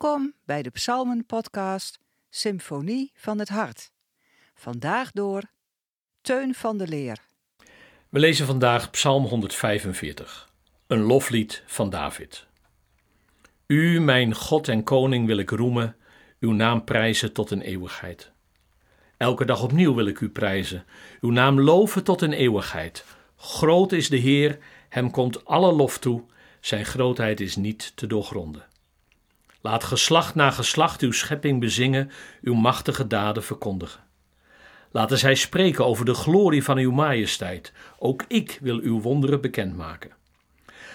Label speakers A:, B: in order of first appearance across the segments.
A: Welkom bij de Psalmen-podcast Symfonie van het Hart. Vandaag door Teun van de Leer.
B: We lezen vandaag Psalm 145, een loflied van David. U, mijn God en Koning, wil ik roemen, uw naam prijzen tot een eeuwigheid. Elke dag opnieuw wil ik u prijzen, uw naam loven tot een eeuwigheid. Groot is de Heer, hem komt alle lof toe, zijn grootheid is niet te doorgronden. Laat geslacht na geslacht uw schepping bezingen, uw machtige daden verkondigen. Laten zij spreken over de glorie van uw majesteit. Ook ik wil uw wonderen bekendmaken.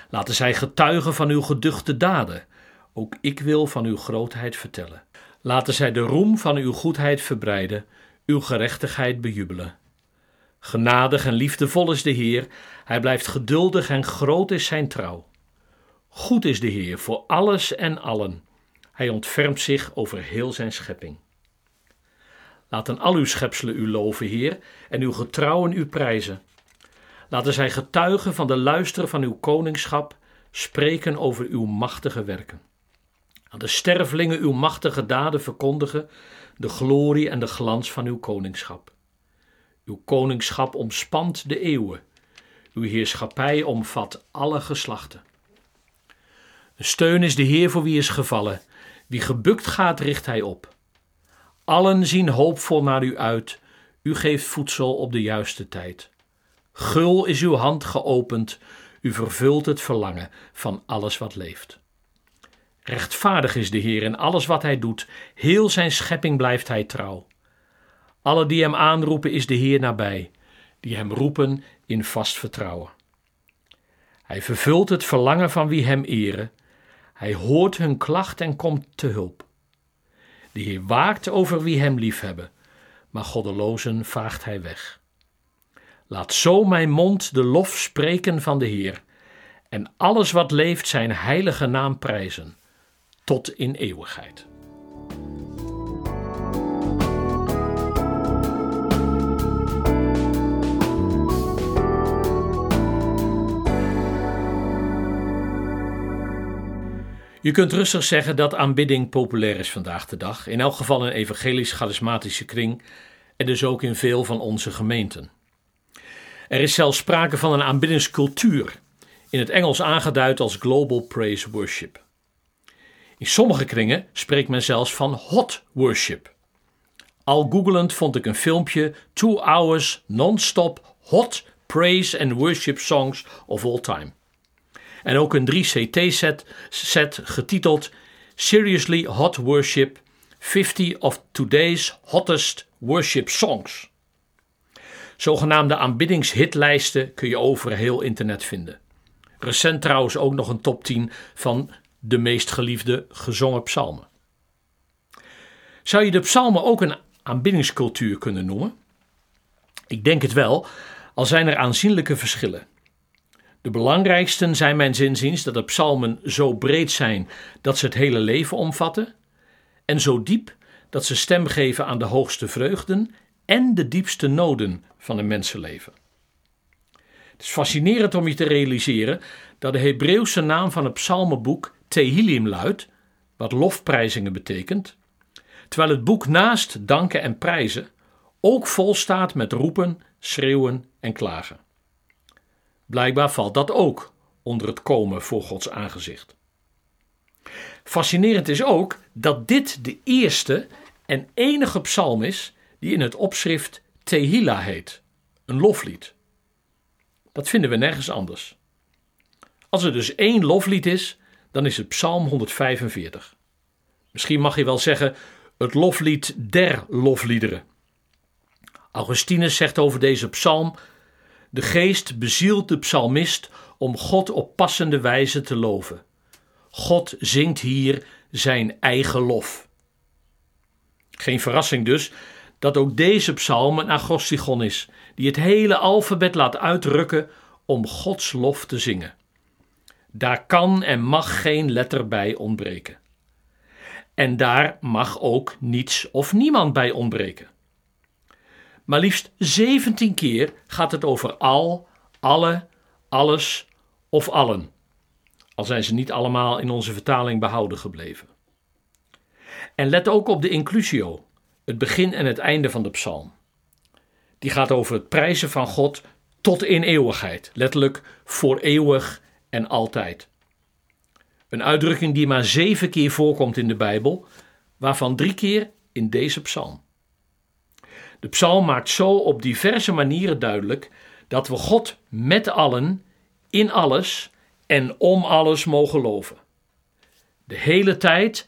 B: Laten zij getuigen van uw geduchte daden. Ook ik wil van uw grootheid vertellen. Laten zij de roem van uw goedheid verbreiden, uw gerechtigheid bejubelen. Genadig en liefdevol is de Heer, hij blijft geduldig en groot is zijn trouw. Goed is de Heer voor alles en allen. Hij ontfermt zich over heel zijn schepping. Laten al uw schepselen u loven, Heer, en uw getrouwen u prijzen. Laten zij getuigen van de luister van uw koningschap, spreken over uw machtige werken. Aan de stervelingen uw machtige daden verkondigen, de glorie en de glans van uw koningschap. Uw koningschap omspant de eeuwen, uw heerschappij omvat alle geslachten. Een steun is de Heer voor wie is gevallen, wie gebukt gaat, richt hij op. Allen zien hoopvol naar u uit, u geeft voedsel op de juiste tijd. Gul is uw hand geopend, u vervult het verlangen van alles wat leeft. Rechtvaardig is de Heer in alles wat hij doet, heel zijn schepping blijft hij trouw. Alle die hem aanroepen is de Heer nabij, die hem roepen in vast vertrouwen. Hij vervult het verlangen van wie hem eren, hij hoort hun klacht en komt te hulp. De Heer waakt over wie hem liefhebben, maar goddelozen vaagt hij weg. Laat zo mijn mond de lof spreken van de Heer, en alles wat leeft zijn heilige naam prijzen, tot in eeuwigheid. Je kunt rustig zeggen dat aanbidding populair is vandaag de dag, in elk geval in evangelisch-charismatische kring en dus ook in veel van onze gemeenten. Er is zelfs sprake van een aanbiddingscultuur, in het Engels aangeduid als Global Praise Worship. In sommige kringen spreekt men zelfs van hot worship. Al googelend vond ik een filmpje Two Hours Non-Stop Hot Praise and Worship Songs of All Time. En ook een 3CT-set set getiteld Seriously Hot Worship 50 of Today's Hottest Worship Songs. Zogenaamde aanbiddingshitlijsten kun je over heel internet vinden. Recent trouwens ook nog een top 10 van de meest geliefde gezongen psalmen. Zou je de psalmen ook een aanbiddingscultuur kunnen noemen? Ik denk het wel, al zijn er aanzienlijke verschillen. De belangrijksten zijn mijn zinziens dat de psalmen zo breed zijn dat ze het hele leven omvatten, en zo diep dat ze stem geven aan de hoogste vreugden en de diepste noden van een mensenleven. Het is fascinerend om je te realiseren dat de Hebreeuwse naam van het psalmenboek Tehillim luidt, wat lofprijzingen betekent, terwijl het boek naast danken en prijzen ook vol staat met roepen, schreeuwen en klagen. Blijkbaar valt dat ook onder het komen voor Gods aangezicht. Fascinerend is ook dat dit de eerste en enige psalm is die in het opschrift Tehila heet, een loflied. Dat vinden we nergens anders. Als er dus één loflied is, dan is het Psalm 145. Misschien mag je wel zeggen het loflied der lofliederen. Augustinus zegt over deze psalm de geest bezielt de psalmist om God op passende wijze te loven. God zingt hier zijn eigen lof. Geen verrassing dus dat ook deze psalm een agostigon is, die het hele alfabet laat uitrukken om Gods lof te zingen. Daar kan en mag geen letter bij ontbreken. En daar mag ook niets of niemand bij ontbreken. Maar liefst 17 keer gaat het over al, alle, alles of allen. Al zijn ze niet allemaal in onze vertaling behouden gebleven. En let ook op de inclusio, het begin en het einde van de psalm. Die gaat over het prijzen van God tot in eeuwigheid, letterlijk voor eeuwig en altijd. Een uitdrukking die maar zeven keer voorkomt in de Bijbel, waarvan drie keer in deze psalm. De psalm maakt zo op diverse manieren duidelijk dat we God met allen, in alles en om alles mogen loven. De hele tijd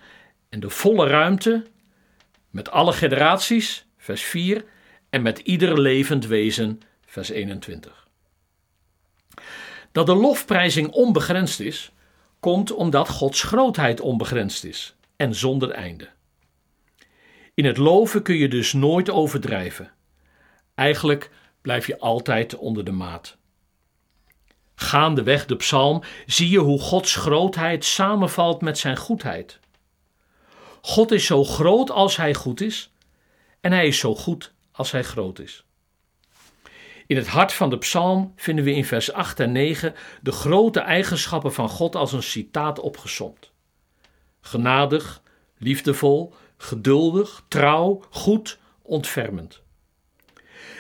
B: en de volle ruimte, met alle generaties, vers 4, en met ieder levend wezen, vers 21. Dat de lofprijzing onbegrensd is, komt omdat Gods grootheid onbegrensd is en zonder einde. In het loven kun je dus nooit overdrijven. Eigenlijk blijf je altijd onder de maat. Gaandeweg de psalm zie je hoe Gods grootheid samenvalt met zijn goedheid. God is zo groot als hij goed is, en hij is zo goed als hij groot is. In het hart van de psalm vinden we in vers 8 en 9 de grote eigenschappen van God als een citaat opgesomd. Genadig, liefdevol, geduldig, trouw, goed, ontfermend.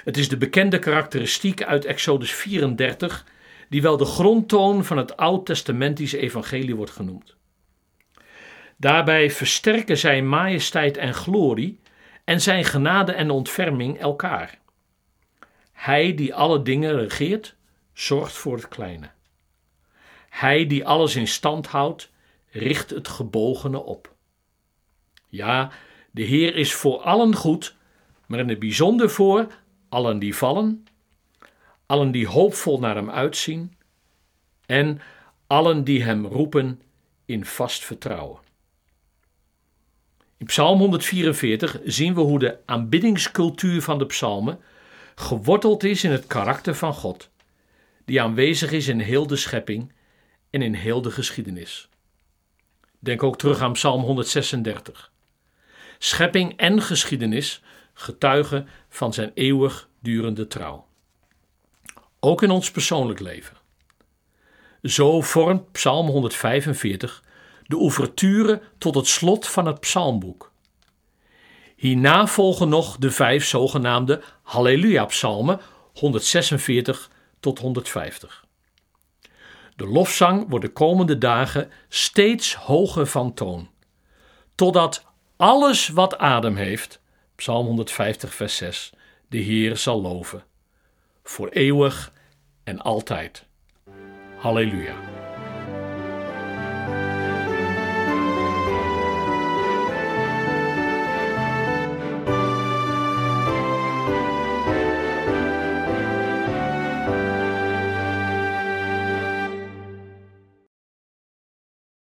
B: Het is de bekende karakteristiek uit Exodus 34, die wel de grondtoon van het Oud-testamentische evangelie wordt genoemd. Daarbij versterken zijn majesteit en glorie en zijn genade en ontferming elkaar. Hij die alle dingen regeert, zorgt voor het kleine. Hij die alles in stand houdt, richt het gebogene op. Ja, de Heer is voor allen goed, maar in het bijzonder voor allen die vallen, allen die hoopvol naar Hem uitzien en allen die Hem roepen in vast vertrouwen. In Psalm 144 zien we hoe de aanbiddingscultuur van de psalmen geworteld is in het karakter van God, die aanwezig is in heel de schepping en in heel de geschiedenis. Denk ook terug aan Psalm 136. Schepping en geschiedenis getuigen van zijn eeuwig durende trouw. Ook in ons persoonlijk leven. Zo vormt Psalm 145 de ouverture tot het slot van het psalmboek. Hierna volgen nog de vijf zogenaamde Halleluja-psalmen 146 tot 150. De lofzang wordt de komende dagen steeds hoger van toon, totdat alles wat adem heeft, Psalm 150, vers 6, de Heer zal loven, voor eeuwig en altijd. Halleluja.